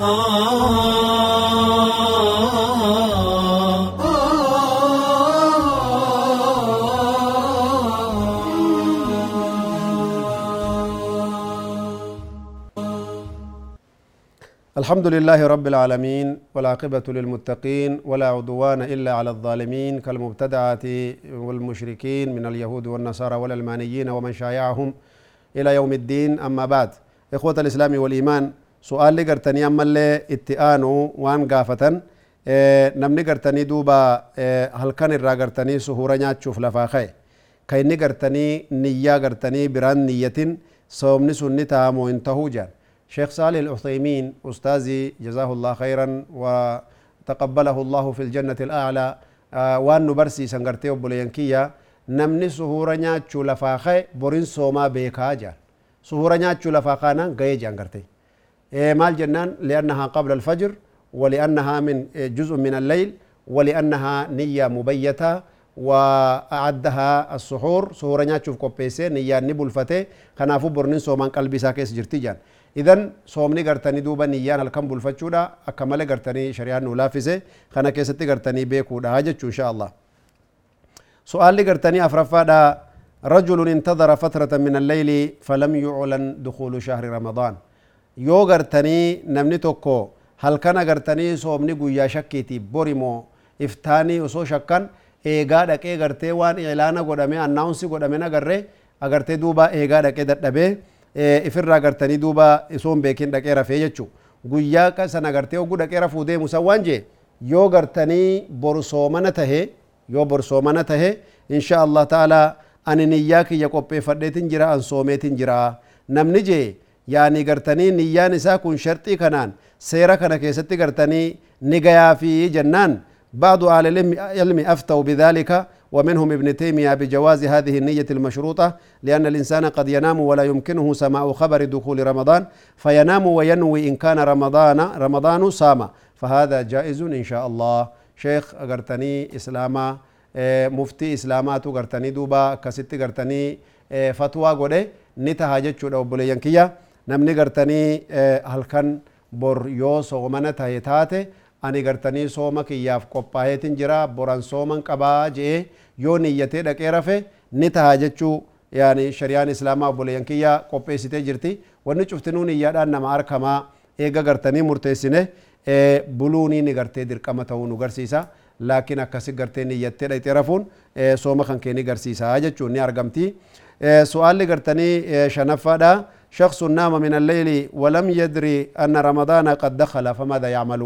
الحمد لله رب العالمين والعاقبة للمتقين ولا عدوان إلا على الظالمين كالمبتدعة والمشركين من اليهود والنصارى والألمانيين ومن شايعهم إلى يوم الدين. أما بعد إخوة الإسلام والإيمان سؤال لقرتني أما اللي اتئانوا وان قافة namni gartanii duuba halkan irraa gartanii suhura nyaachuuf lafaa ka'e ka inni gartanii niyyaa gartanii biraan niyyatin sababni sun ni ta'amoo hin tahuu jaan شيخ صالح العثيمين أستاذي جزاه الله خيرا وتقبله الله في الجنة الأعلى آه وان نبرسي سنغرتي وبلينكيا نمني سهورة نياتشو لفاخي بورين سوما بيكا جان. سهورة نياتشو لفاخانا غي جانغرتي إيه مال جنان لأنها قبل الفجر ولأنها من جزء من الليل ولأنها نية مبيتة وأعدها السحور. سهورة نياتشو في كوبيسي نية نبو الفتي خنافو برنين سومان قلبي ساكيس جرتي جان idan soomni gartanii duuba niyyaan halkan bulfachuudha akka malee gartanii shari'aan nu laaffise kana keessatti gartanii beekuudha jechuu insha Allah su'aalli gartanii afraffaadha رجل انتظر فترة من الليل فلم يعلن دخول شهر رمضان. Yoo gartanii namni tokko halkana gartanii soomni guyyaa shakkiiti borimoo iftaanii osoo shakkan eegaa dhaqee gartee waan ilaana godhame annaawunsi godhame nagarree agartee duuba eegaa dhaqee dadhabee ifirraa gartanii duuba isoon beekin dhaqee rafee jechuu guyyaa sana gartee oguu dhaqee rafuu deemu san waan jee yoo gartanii borsoomana tahe yoo borsoomana tahe insha Allah ta'ala ani niyyaa kiyya qopheeffadheetin jira an soomeetin jira namni jee yaani gartanii niyyaan isaa kun sharxii kanaan seera kana keessatti gartanii ni gayaa fi jennaan بعض أهل العلم أفتوا بذلك ومنهم ابن تيمية بجواز هذه النية المشروطة لأن الإنسان قد ينام ولا يمكنه سماع خبر دخول رمضان فينام وينوي إن كان رمضان رمضان صام فهذا جائز إن شاء الله شيخ أغرتني إسلاما مفتي إسلامات أغرتني دوبا كستي أغرتني فتوى قده نتها جتشو دو بليانكيا namni gartanii halkan bor yoo soomana tahe taate ani gartanii sooma kiyyaaf qophaa'eetin jira boran sooman qabaa je'ee yoo niyyatee dhaqee rafe ni taha jechuu yaani shariyaan islaamaa obboleeyyan kiyya qopheessitee jirti wanni cuftinuu niyyaadhaan nama harkamaa eega gartanii murteessine buluunii ni gartee dirqama ta'uu nu garsiisa laakiin akkasi gartee niyyattee dhaqxee rafuun sooma kan kee ni garsiisa jechuun ni argamti. Su'aalli gartanii shanaffaadhaa. شخص نام من الليل ولم يدري أن رمضان قد دخل فماذا يعمل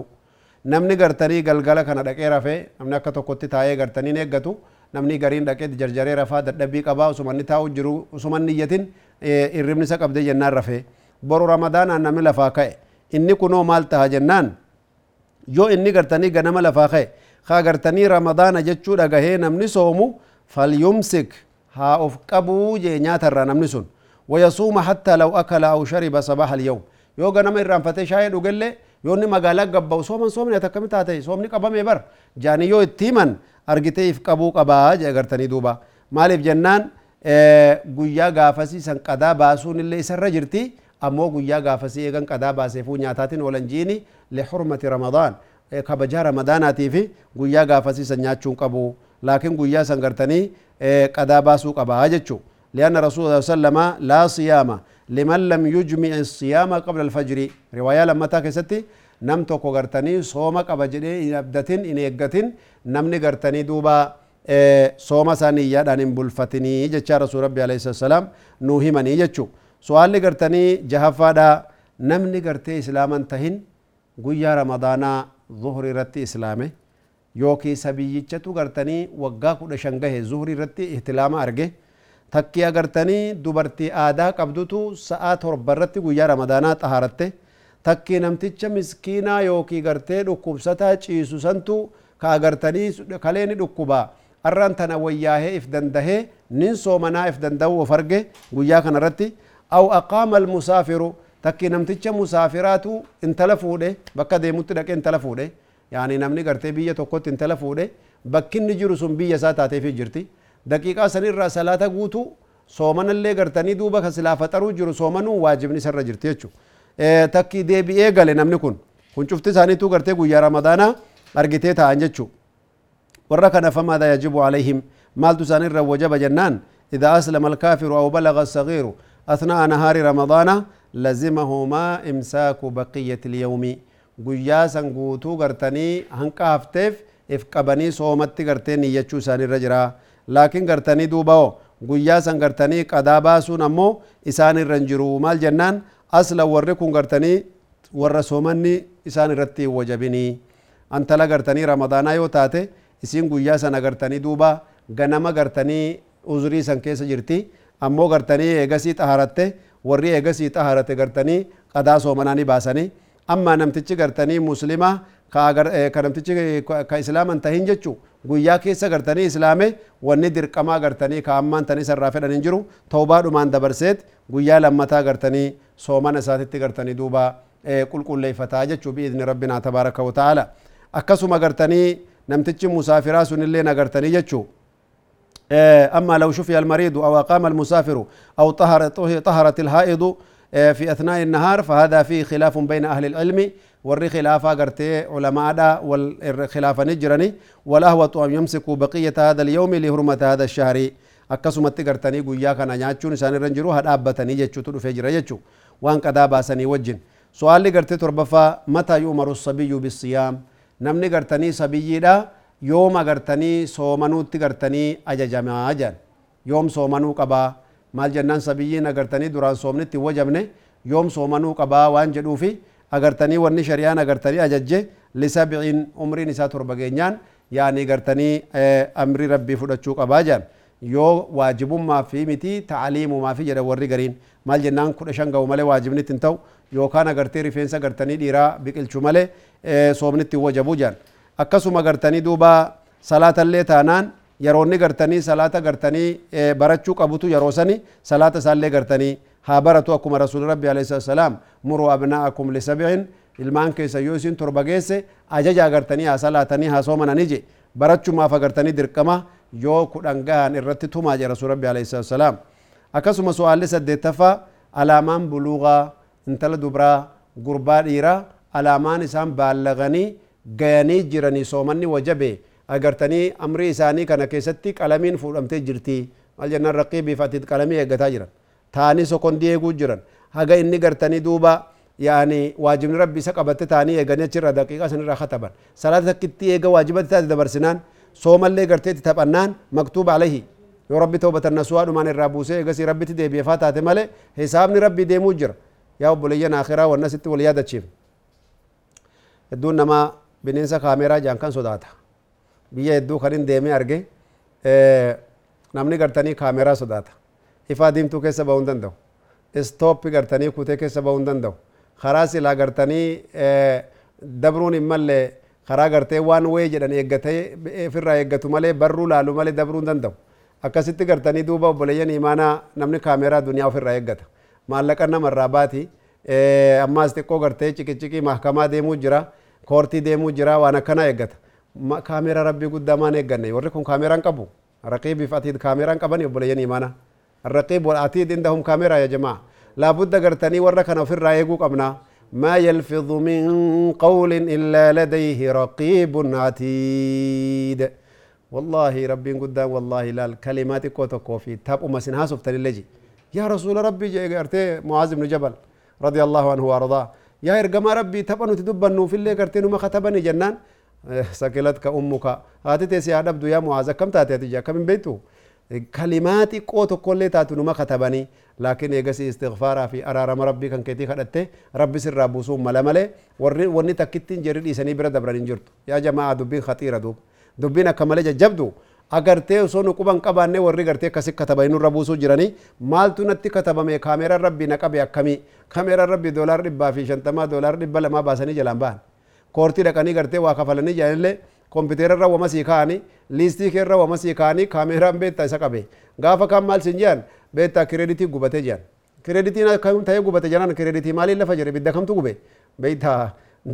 namni gartanii galgala kana dhaqee rafee namni akka tokkotti taa'ee gartanii eeggatu namni gariin dhaqee jarjaree rafaa dadhabbii qabaa usumanni taa'u jiru usumanni iyyatin irribni isa qabdee jennaan rafee boru ramadaanaan namni lafaa ka'e inni kunoo maal taha jennaan yoo inni gartanii ganama lafaa ka'e kaa gartanii ramadaana jechuu dhagahee namni soomu falyumsik haa of qabuu jee nyaatarraa namni sun ويصوم حتى لو أكل أو شرب صباح اليوم yoo ganama irraanfatee shaayee dhugellee yoonni magaalaa gabba'u sooman soomni ati akkamitti haa ta'e soomni qabame bar jaanii yoo itti himan argitee if qabuu qabaa jee agartanii duuba maaliif jennaan guyyaa gaafasii san qadaa baasuun illee isarra jirti ammoo guyyaa gaafasii eegan qadaa baaseefuu nyaataatiin oolan jiini lixurmati ramadaan kabajaa ramadaanaatii fi guyyaa gaafasii san nyaachuun qabu laakiin guyyaa san gartanii qadaa baasuu qabaa jechuu لأن رسول الله صلى الله عليه وسلم لا صيام لمن لم يجمع الصيام قبل الفجر. رواية لما تاكستي نم توكو غرتني صوم قبا جدي إن أبدتين إن يقتين نمني غرتني دوبا صوم ساني يادان بلفتني جتشا رسول ربي عليه الصلاة والسلام نوهمني جتشو. سؤال غرتني جهفا دا نمني غرتي إسلاما تهين قويا رمضانا ظهر رتي إسلامي يوكي سبيجتشتو غرتني وقاكو دشنگه ظهر رتي احتلاما أرگه takkii agartanii dubartii aadaa qabdutu sa'aa torba irratti guyyaa ramadaanaa xahaaratte takkii namticha miskiinaa yookii gartee dhukkubsataa ciisu santu ka agartanii kalee ni dhukkubaa arran tana wayyaahee if dandahee nin soomanaa if danda'u of arge guyyaa kana irratti aw aqaama almusaafiru takkii namticha musaafiraatu intala fuudhe bakka deemutti dhaqee intala fuudhe yaani namni gartee biyya tokkotti intala fuudhe bakkinni jiru sun biyya isaa taateefi jirti دقيقة سنين رسالة قوتو صومنا اللي قرتني دوبا خسلا فترو جرو صومنا واجب نسر رجر تيچو آه تاكي دي بي إيه غالي نمني كون كون شفت ساني تو قرتي قويا رمضانا ارغي تا انجچو ورقنا فما دا يجب عليهم مال تو سنين رو جنان إذا أسلم الكافر أو بلغ الصغير أثناء نهار رمضان لزمهما إمساك بقية اليوم قويا سنقوتو قرتني هنكافتف إف قبني صومت قرتني يجو ساني رجرا laakiin gartanii duuba'o guyyaa san gartanii qadaa baasuun ammoo isaan irra hin jiru maal jennaan asla warri kun gartanii warra soomanni isaan irratti wajabinii antala gartanii ramadaanaa yoo taate isiin guyyaa sana gartanii duuba ganama gartanii uzrii san keessa jirti ammoo gartanii eegasii xaharatte warri eegasii xaharate gartanii qadaa soomanaanii baasanii amma namtichi gartanii muslimaa ka namtichi ka islaaman tahin jechu guyyaa keessa gartanii islaame wanni dirqamaa gartanii ka ammaan tan isarraa fedhan hin jiru tawbaadhumaan dabarseet guyyaa lammataa gartanii soomana isaatitti gartanii duuba qulqulleeffataa jechuu biidni rabbinaa tabaaraka wa ta'ala akkasuma gartanii namtichi musaafiraa sunillee nagartanii jechuu أما لو شفي المريض أو أقام المسافر أو طهر طهرت الحائض في أثناء النهار فهذا فيه خلاف بين أهل العلم والري خلافا قرتي علماء دا والخلاف نجرني والأهوط أن يمسكوا بقية هذا اليوم لهرمة هذا الشهر akkasumatti gartanii guyyaa kana nyaachuun isaan irra jiru hadhaabbatanii jechuutu dhufe jira jechuu waan qadaa baasanii wajjin su'aalli gartee torbaffaa mataa yu'maru sabiyyu bisiyaam namni gartanii sabiyyiidha yooma gartanii soomanuutti gartanii ajajamaa jedhan yoom soomanuu qabaa maal jennaan sabiyyiin agartanii duraan soomnitti wajabne yoom soomanuu qabaa waan jedhuufi agartanii wanni shari'aan agartanii ajajje lisabciin umriin isaa torba geenyaan yaani gartanii amri rabbii fudhachuu qabaa jedhan yoo waajibummaa fi miti ta'aliimumaa fi jedha warri gariin maal jennaan kudha shan ga'u malee waajibnitti hin ta'u yookaan agartee rifeensa gartanii dhiiraa biqilchu malee soomnitti wajabuu jedhan akkasuma gartanii duuba salaatallee taanaan yeroonni gartanii salaata gartanii barachuu qabutu yeroo sani salaata isaallee gartanii rasuuli rabbi alayhi salaam muruu abnaa'akum lisabcin ilmaan keessa yoo isin torba geesse ajaja agartanii haa salaatanii haa soomananii je barachumaaf agartanii dirqama yoo kudhan gahan irratti tumaa je rasuul rabbi alayhi salaam akkasuma su'aalli saddeettaffaa alaamaan buluugaa intala dubraa gurbaa dhiiraa alaamaan isaan baallaganii gayanii jiranii soomanni wajabe agartanii amrii isaanii kana keessatti qalamiin fuudhamtee jirti maal jennaan raqiibii fatiit qalamii taanii sokondii eeguu jiran haga inni gartanii duuba yaani waajibni rabbi isa qabatte taanii eeganii achirra daqiiqaa sanirraa kataban salaata takkitti eega waajibatti taate dabarsinaan soomallee garteetti taphannaan maktuuba alayhi yoo rabbi toobatan nasuwaa dhumaan irraa buusee eegasii rabbitti deebi'efaa taate malee hisaabni rabbi deemuu jira yaa obboleeyyan akhiraa wanna sitti wal yaadachiif hedduun namaa bineensa kaameeraa jaan kan sodaata biyya hedduu kan hin deemee arge namni gartanii kaameeraa sodaata ifaa diimtuu keessa bahuu hin danda'u istooppi gartanii kutee keessa bahuu hin danda'u karaa silaa gartanii dabruun hin malle karaa gartee waan wayii jedhan eeggatee ofirraa eeggatu malee barruu laalu malee dabruu hin danda'u akkasitti gartanii duuba obboleeyyan imaanaa namni kaameeraa duniyaa ofirraa eeggata maallaqa namarraa baati ammaas xiqqoo gartee ciqiciqii mahkamaa deemuu jira koortii deemuu jira waan akkana eeggata kaameeraa rabbii guddaa maan eegganne warri kun kaameeraan qabu raqiibiif atiid kaameeraan qabani obboleeyyan imaanaa الرقيب والعتيد عندهم كاميرا يا جماعة. لابد قرتني وركنا في الرايق قبنا. ما يلفظ من قول إلا لديه رقيب عتيد. والله ربي قدام والله لا الكلمات كوتو كوفي. تاب أم سنها سفتن اللجي يا رسول ربي قرتي معاذ بن جبل رضي الله عنه وأرضاه. يا إرقما ربي تبنو تدبنو في اللي قرتين وما خطبني جنان. سكلتك أمك. هاتي تيسي عدبدو يا معاذ. كم تأتي تجا كم بيتو كلمات قوت كل تاتون ما كتبني لكن يجس استغفارا في أرار ربي كان كتير خدته ربي سر ربوسو ملا ملا ورني تكتين جري إنساني برا دبر نجرت يا جماعة دبي خطيرة دوب دبينا كمالة جبدو أجر تيو سونو كوبان كبان نه ورني أجر كسي كتبينو ربوسو جراني. مال تونا تي مي كاميرا ربي نكبي أكمي. كاميرا ربي دولار ربي بافيشان تما دولار ربي بلا ما باسني جلام كورتي ركاني أجر واقفالني جاهن kompiitera irra wama sii kaa'anii liistii kee irra wama sii kaa'anii kaameeraan beektaa isa qabe gaafa kan maal sin jedhan beektaa kireeditii gubatee jedhan kireeditiin akkam ta'ee gubate jedhan kireeditii maaliin lafa jedhe bidda kamtu gube beektaa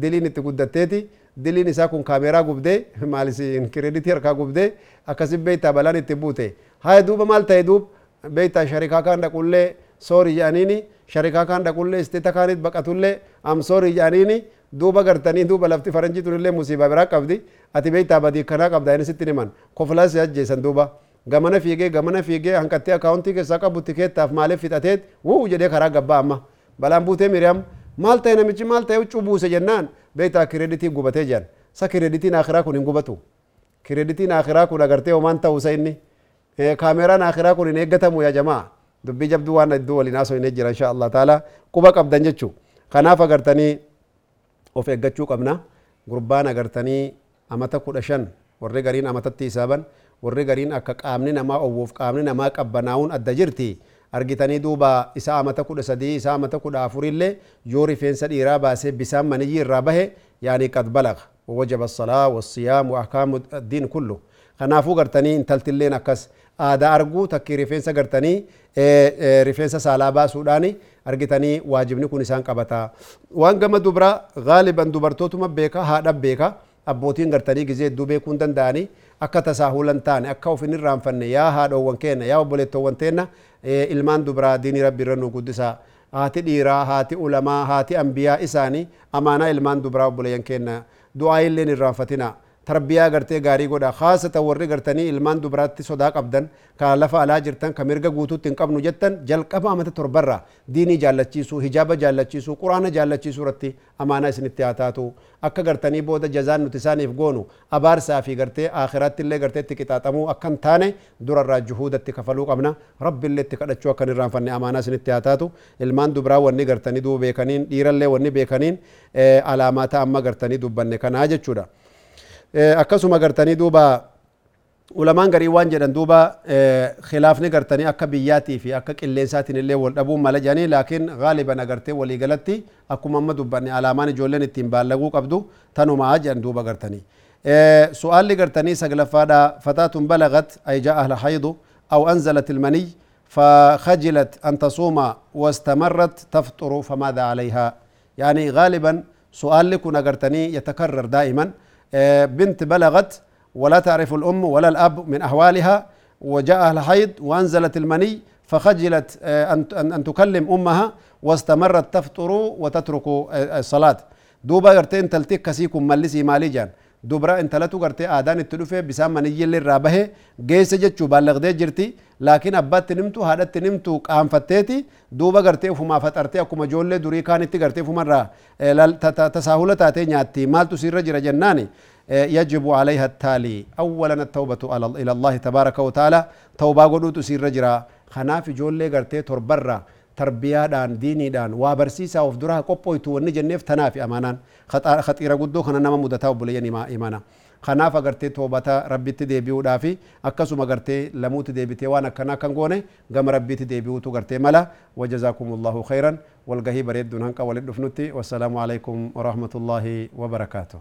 diliin itti guddatteeti diliin isaa kun kaameeraa gubdee maalisiin kireeditii harkaa gubdee akkasiin beektaa balaan itti buute haa duuba maal ta'e duub beektaa sharikaa kaan dhaqullee soorii jedhaniini sharikaa kaan dhaqullee isteeta kaanit baqatullee am soorii jedhaniini duuba gartanii duuba lafti faranjii tunillee musiibaa biraa qabdi ati beeytaa badii kanaa qabda inni sitti himan koflaas ajjeesan duuba gamana fiigee gamana fiigee hanqattee akaawuntii keessaa qabu tikeettaaf maaliif fixateet wuu jedhee karaa gabbaa amma balaan buutee miriyaam maal ta'e namichi maal ta'e huccuu buuse jennaan beeytaa kireeditii gubatee jiran sa kireeditiin akhiraa kun hin gubatu kireeditiin akhiraa kun agartee homaan ta'uusa inni kaameraan akhiraa kun hin eeggatamu yaa jamaa dubbii jabduu waan iddoo waliin haasoo hin jira insha Allah taala quba qabdan jechuu kanaaf agartanii of eeggachuu qabna gurbaan agartanii amata kudha shan warri gariin amatatti hisaaban warri gariin akka qaamni namaa owwuuf qaamni namaa qabbanaa'uun adda jirti argitanii duuba isa amata kudha sadii isa amata kudha afurillee yoo rifeensa dhiiraa baasee bisaan maniyyii irraa bahe yaani qad balaga ووجب الصلاة والصيام وأحكام الدين كله kanaafuu gartanii intaltilleen akkas aadaa arguu takkii rifeensa gartanii rifeensa saalaa baasuudhaani argitanii waajibni kun isaan qabata waan gama dubraa gaaliban dubartootuma beeka haadha beeka abbootiin gartanii gizee hedduu beekuu hin danda'anii akka tasaahulan taane akka of hin irraanfanne yaa haadhoowwan keenna yaa obboleettoowwan teenna ilmaan dubraa diinii rabbi irra nu guddisa haati dhiiraa haati ulamaa haati ambiyaa isaanii amaanaa ilmaan dubraa obboleeyyan keenna du'aa illeen irraanfatina tarbiyaa gartee gaarii godha haasatan warri gartanii ilmaan dubaraatti sodaa qabdan ka lafa alaa jirtan ka mirga guutuutti hin qabnu jettan jalqaba amata torbarra diinii jaallachiisuu hijaaba jaallachiisuu quraana jaallachiisuu irratti amaanaa isinitti haa taatu akka gartanii booda jazaan nuti isaaniif goonu abaarsaa fi gartee aakhiratti illee gartee itti qixaaxamuu akka hin taane durarraa juhuudatti kafaluu qabna rabbi illee itti kadhachuu akka hin irraanfanne amaanaa isinitti haa taatu ilmaan dubaraa wanni gartanii duuba beekaniin dhiirallee wanni beekaniin alaamaata amma gartanii dubbanne kanaa jechuudha. Akkasuma gartanii duuba ulamaan garii waan jedhan duuba khilaafni gartanii akka biyyaatii fi akka qilleensaatiin illee wal dhabuun mala jedhanii laakiin gaaliban agartee walii galatti akkuma amma dubbanne alaamaan ijoolleen ittiin baallaguu qabdu tanumaa jedhan duuba gartanii su'aalli gartanii saglaffaadha fataatun balagat ay jaa ahla haydu aw anzalat ilmaniy فخجلت أن تصوم واستمرت تفطر فماذا عليها يعني غالبا سؤال لكم أغرتني يتكرر دائما بنت بلغت ولا تعرف الأم ولا الأب من أحوالها وجاءها الحيض وأنزلت المني فخجلت أن تكلم أمها واستمرت تفطر وتترك الصلاة. دوبا غرتين تلتك كسيكم ملسي مالي جان دبرا انتلتو غرتي آدان التلوفة بسام مني اللي رابه جيس جتشو بالغ جرتي لكن أبات نمتو هادت نمتو قام فتيتي دوبا غرتي فما فترتي أكما جولي دوري كانت غرتي فما را تساهلة تاتي نياتي مال تسير رجل جناني يجب عليها التالي أولا التوبة إلى الله تبارك وتعالى توبة قدو تسير رجل خناف جولي غرتي تربرا tarbiyaadhaan diiniidhaan waa barsiisaa of duraa qophoytu wanni jenneef tanaaf amaanaan khaxiira guddoo kana nama mudataa obboleeyyan imana kanaaf agartee toobata rabbitti deebi'uudhaa fi akkasuma agartee lamuutti deebitee waan akkanaa kan goone gama rabbitti deebi'uutu gartee mala wajazaakumullahu khayran walgahii bareedduun hanqa walit dhufnutti wassalaamu alaikum warahmatullaahi wabarakaatuh